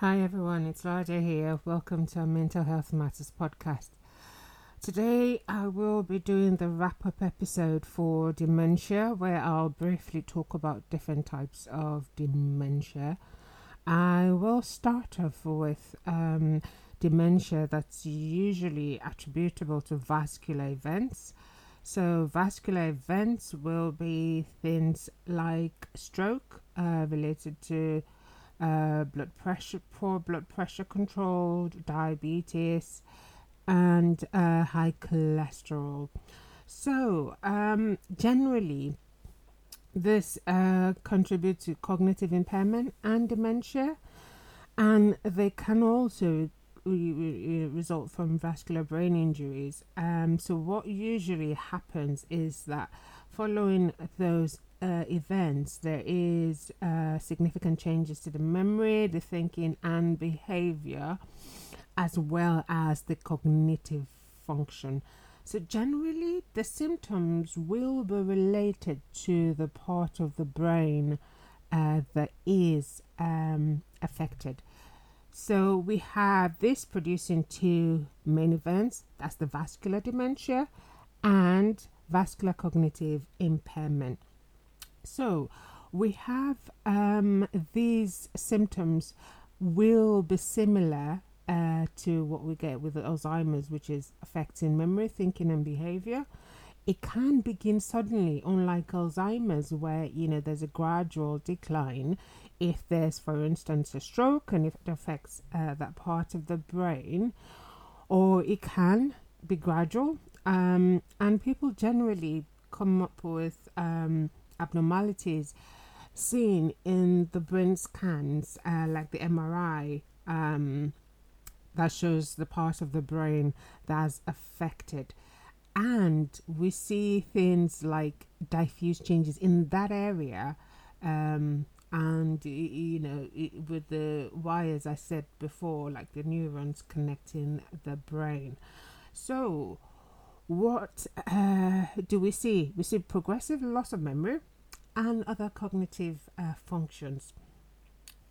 Hi everyone, it's Raja here. Welcome to our Mental Health Matters podcast. Today I will be doing the wrap up episode for dementia, where I'll briefly talk about different types of dementia. I will start off with um, dementia that's usually attributable to vascular events. So, vascular events will be things like stroke uh, related to uh, blood pressure, poor blood pressure control, diabetes, and uh, high cholesterol. So, um, generally, this uh, contributes to cognitive impairment and dementia, and they can also re- re- result from vascular brain injuries. Um, so, what usually happens is that following those uh, events, there is uh, significant changes to the memory, the thinking, and behavior, as well as the cognitive function. So, generally, the symptoms will be related to the part of the brain uh, that is um, affected. So, we have this producing two main events that's the vascular dementia and vascular cognitive impairment. So, we have um, these symptoms will be similar uh, to what we get with Alzheimer's, which is affecting memory, thinking, and behavior. It can begin suddenly, unlike Alzheimer's, where you know there's a gradual decline. If there's, for instance, a stroke and if it affects uh, that part of the brain, or it can be gradual, um, and people generally come up with um, abnormalities seen in the brain scans, uh, like the MRI, um, that shows the part of the brain that's affected. And we see things like diffuse changes in that area. Um, and you know with the wires i said before like the neurons connecting the brain so what uh, do we see we see progressive loss of memory and other cognitive uh, functions.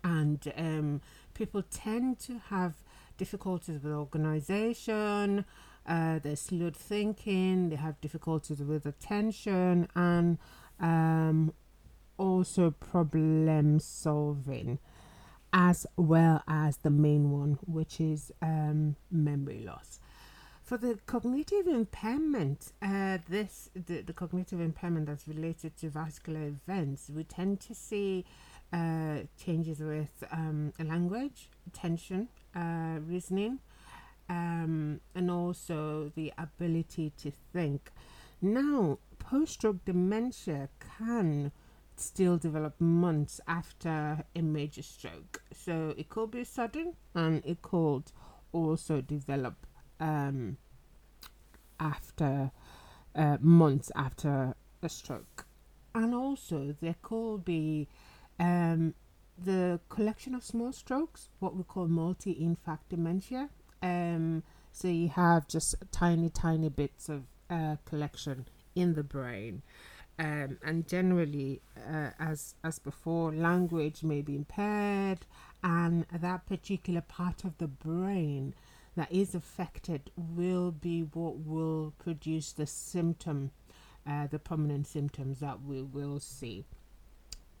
And um, people tend to have difficulties with organization, uh, they're slowed thinking, they have difficulties with attention, and um, also problem solving, as well as the main one, which is um, memory loss. For the cognitive impairment, uh, this the, the cognitive impairment that's related to vascular events, we tend to see uh, changes with um, language, attention, uh, reasoning, um, and also the ability to think. Now, post-stroke dementia can still develop months after a major stroke, so it could be sudden and it could also develop um, after uh, months after a stroke. And also, there could be um, the collection of small strokes, what we call multi infarct dementia. Um, so you have just tiny, tiny bits of uh, collection in the brain. Um, and generally, uh, as as before, language may be impaired, and that particular part of the brain that is affected will be what will produce the symptom, uh, the prominent symptoms that we will see.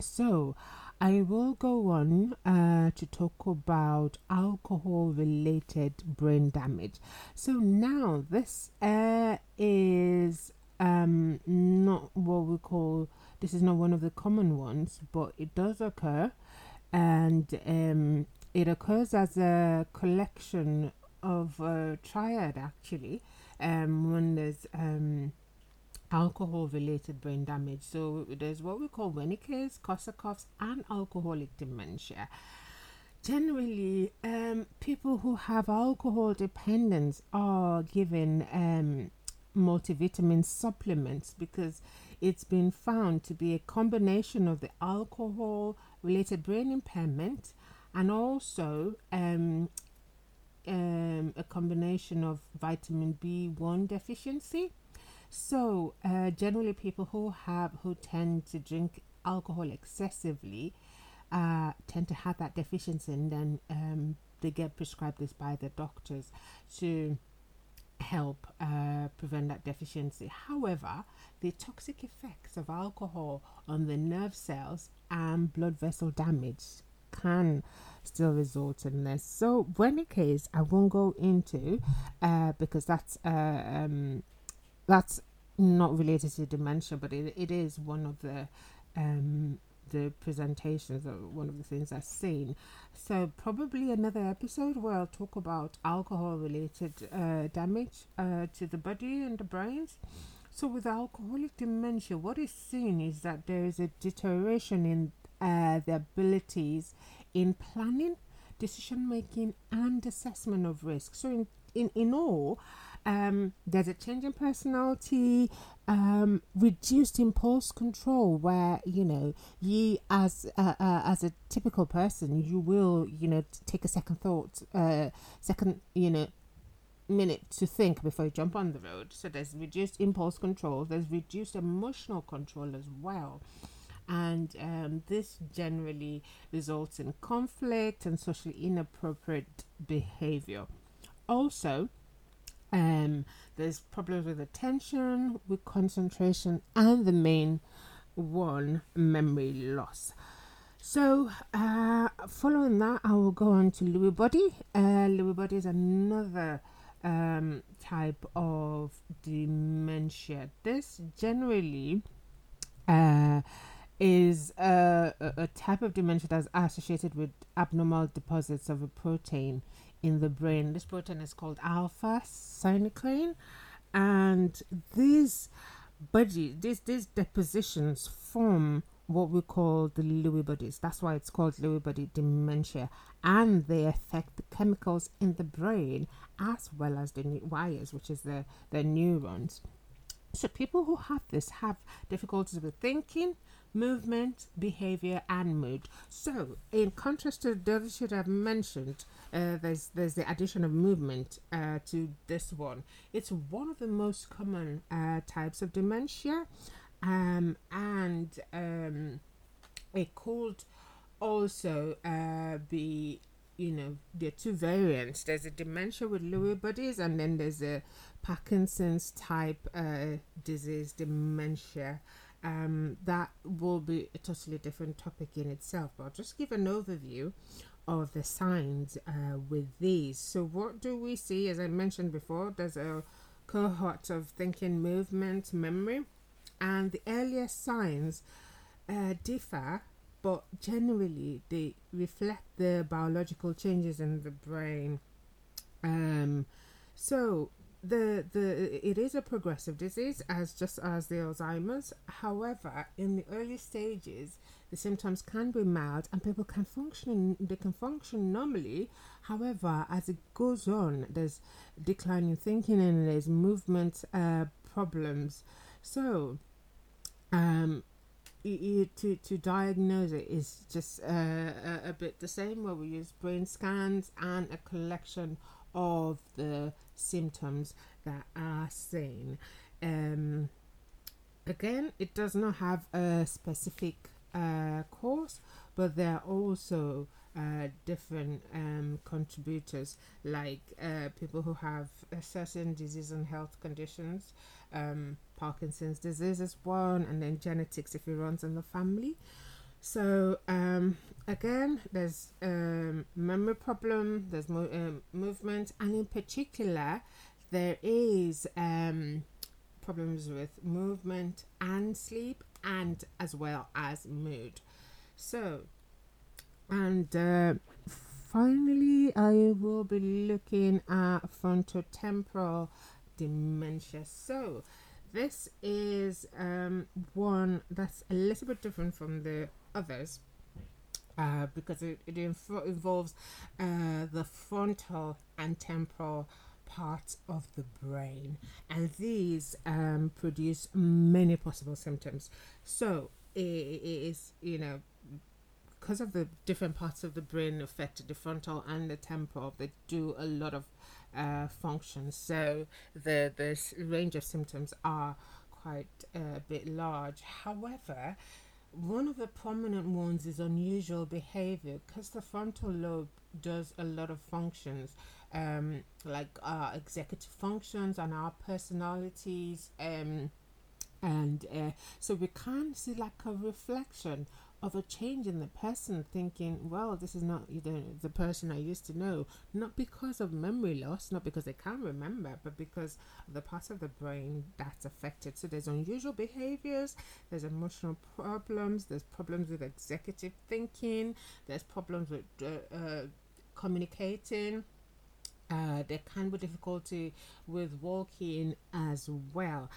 So, I will go on uh, to talk about alcohol related brain damage. So, now this uh, is um, not what we call this is not one of the common ones, but it does occur and um, it occurs as a collection of a triad actually um, when there's um, alcohol related brain damage. So there's what we call Wernicke's, Korsakoff's, and alcoholic dementia. Generally, um, people who have alcohol dependence are given um, multivitamin supplements because it's been found to be a combination of the alcohol related brain impairment and also um, um, a combination of vitamin B1 deficiency. So, uh, generally, people who have who tend to drink alcohol excessively uh, tend to have that deficiency, and then um, they get prescribed this by the doctors to help uh, prevent that deficiency. However, the toxic effects of alcohol on the nerve cells and blood vessel damage can still result in this. So, when it case, I won't go into uh, because that's uh, um, that's not related to dementia, but it, it is one of the um, the presentations or one of the things I've seen. So probably another episode where I'll talk about alcohol related uh, damage uh, to the body and the brains. So with alcoholic dementia, what is seen is that there is a deterioration in uh, the abilities in planning, decision making, and assessment of risk. So in in, in all, um, there's a change in personality, um, reduced impulse control, where you know you as uh, uh, as a typical person, you will you know take a second thought, uh, second you know minute to think before you jump on the road. So there's reduced impulse control. There's reduced emotional control as well. And um, this generally results in conflict and socially inappropriate behavior. Also, um, there's problems with attention, with concentration, and the main one, memory loss. So, uh, following that, I will go on to Lewy body. Uh, Lewy body is another um, type of dementia. This generally uh, is a, a type of dementia that's associated with abnormal deposits of a protein in the brain. This protein is called alpha synuclein, and these body these these depositions form what we call the Lewy bodies. That's why it's called Lewy body dementia, and they affect the chemicals in the brain as well as the wires, which is the the neurons. So people who have this have difficulties with thinking, movement, behavior, and mood. So, in contrast to the others that I've mentioned, uh, there's there's the addition of movement uh, to this one. It's one of the most common uh, types of dementia, um, and um, it could also uh, be. You know, there are two variants. There's a dementia with Lewy bodies, and then there's a Parkinson's type uh, disease dementia um, that will be a totally different topic in itself. But I'll just give an overview of the signs uh, with these. So, what do we see? As I mentioned before, there's a cohort of thinking, movement, memory, and the earlier signs uh, differ, but generally they reflect the biological changes in the brain. Um, so the the it is a progressive disease as just as the Alzheimer's. However, in the early stages, the symptoms can be mild and people can function they can function normally. However, as it goes on, there's declining thinking and there's movement uh, problems. So, um, to to diagnose it is just uh, a, a bit the same where we use brain scans and a collection of the symptoms that are seen. Um, again, it does not have a specific uh, cause, but there are also uh, different um, contributors, like uh, people who have a certain disease and health conditions. Um, Parkinson's disease is one, and then genetics if it runs in the family. So um, again, there's um, memory problem, there's mo- um, movement, and in particular, there is um, problems with movement and sleep, and as well as mood. So, and uh, finally, I will be looking at frontotemporal dementia. So, this is um, one that's a little bit different from the others uh, because it, it involves uh, the frontal and temporal parts of the brain, and these um, produce many possible symptoms. So it, it is, you know, because of the different parts of the brain affected, the frontal and the temporal, they do a lot of uh, functions. So the the range of symptoms are quite uh, a bit large. However, one of the prominent ones is unusual behavior because the frontal lobe does a lot of functions um, like our executive functions and our personalities um, and uh, so we can see like a reflection of a change in the person thinking well this is not you know, the person i used to know not because of memory loss not because they can't remember but because the part of the brain that's affected. So there's unusual behaviors there's emotional problems there's problems with executive thinking there's problems with uh, uh, communicating uh, there can be difficulty with walking as well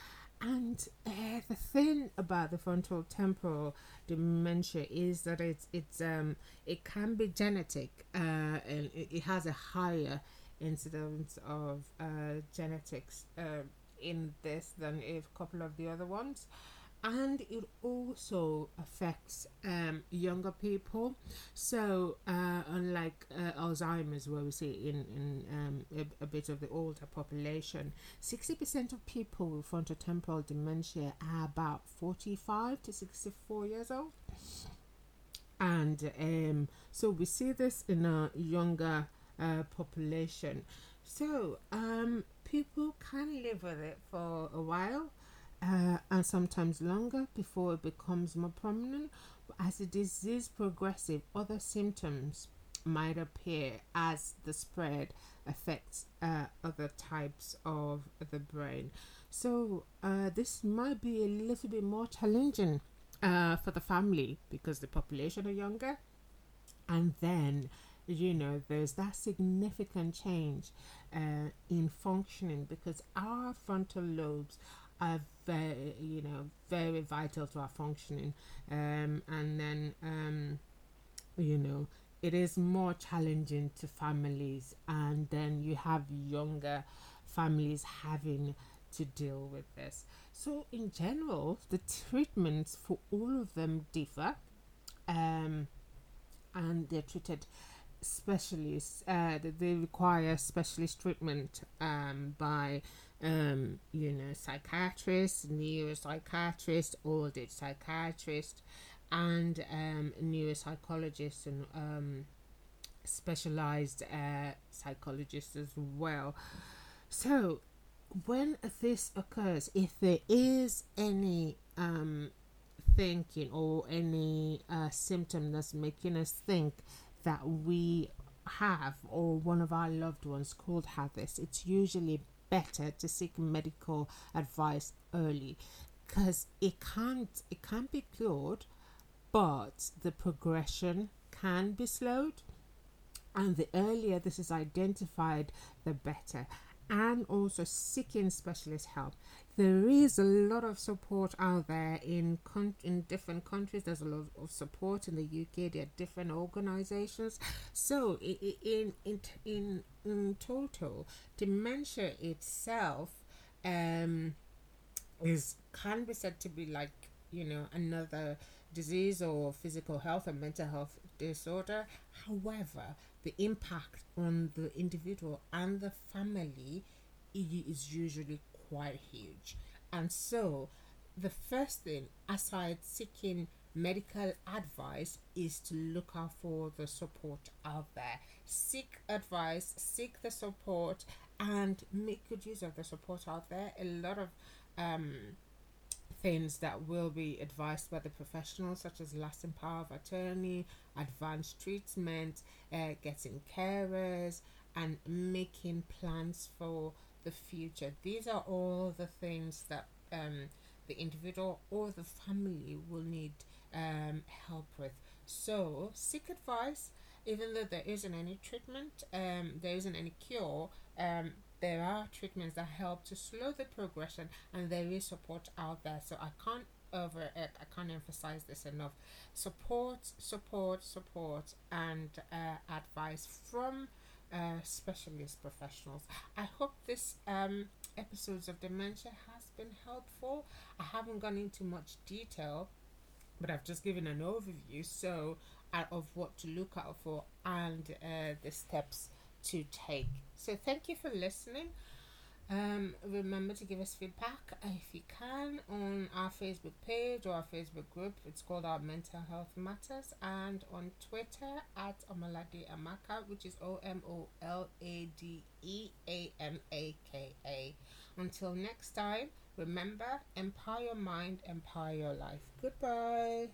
and uh, the thing about the frontal temporal dementia is that it's it's um it can be genetic uh, and it, has a higher incidence of uh, genetics uh, in this than a couple of the other ones and it also affects um, younger people. So, uh, unlike uh, Alzheimer's, where we see in, in um, a, a, bit of the older population, 60% of people with frontotemporal dementia are about 45 to 64 years old. And um, so we see this in a younger uh, population. So, um, people can live with it for a while uh, and sometimes longer before it becomes more prominent. As the disease progresses, other symptoms might appear as the spread affects uh, other types of the brain. So uh, this might be a little bit more challenging uh, for the family because the population are younger, and then you know there's that significant change uh, in functioning because our frontal lobes are very you know very vital to our functioning. Um, and then um, you know it is more challenging to families and then you have younger families having to deal with this. So in general the treatments for all of them differ um, and they're treated specialists uh, they require specialist treatment um, by um, you know, psychiatrist, neuropsychiatrist, old age psychiatrist, and um, neuropsychologist and um, specialized uh, psychologist as well. So, when this occurs, if there is any um, thinking or any uh, symptom that's making us think that we have or one of our loved ones could have this, it's usually better to seek medical advice early because it can't it can't be cured but the progression can be slowed. And the earlier this is identified the better and also seeking specialist help. There is a lot of support out there in con- in different countries. There's a lot of support in the UK. There are different organizations. So in in in in total, dementia itself um, is can be said to be like you know another disease or physical health or mental health disorder. However, the impact on the individual and the family is usually quite huge. And so, the first thing, aside seeking medical advice, is to look out for the support out there. Seek advice, seek the support, and make good use of the support out there. A lot of um, things that will be advised by the professionals, such as lasting power of attorney, advanced treatment, uh, getting carers, and making plans for the future. These are all the things that um, the individual or the family will need um, help with. So, seek advice. Even though there isn't any treatment, um, there isn't any cure, um, there are treatments that help to slow the progression and there is support out there. So i can't over it i can't emphasize this enough. Support support support and uh, advice from uh, specialist professionals. I hope this um, episodes of dementia has been helpful. I haven't gone into much detail but i've just given an overview so uh, of what to look out for and uh, the steps to take. So thank you for listening. Um, remember to give us feedback if you can on our Facebook page or our Facebook group. It's called our Mental Health Matters, and on Twitter at Omolade Amaka, which is O M O L A D E A M A K A. Until next time, remember empower your mind, empower your life. Goodbye.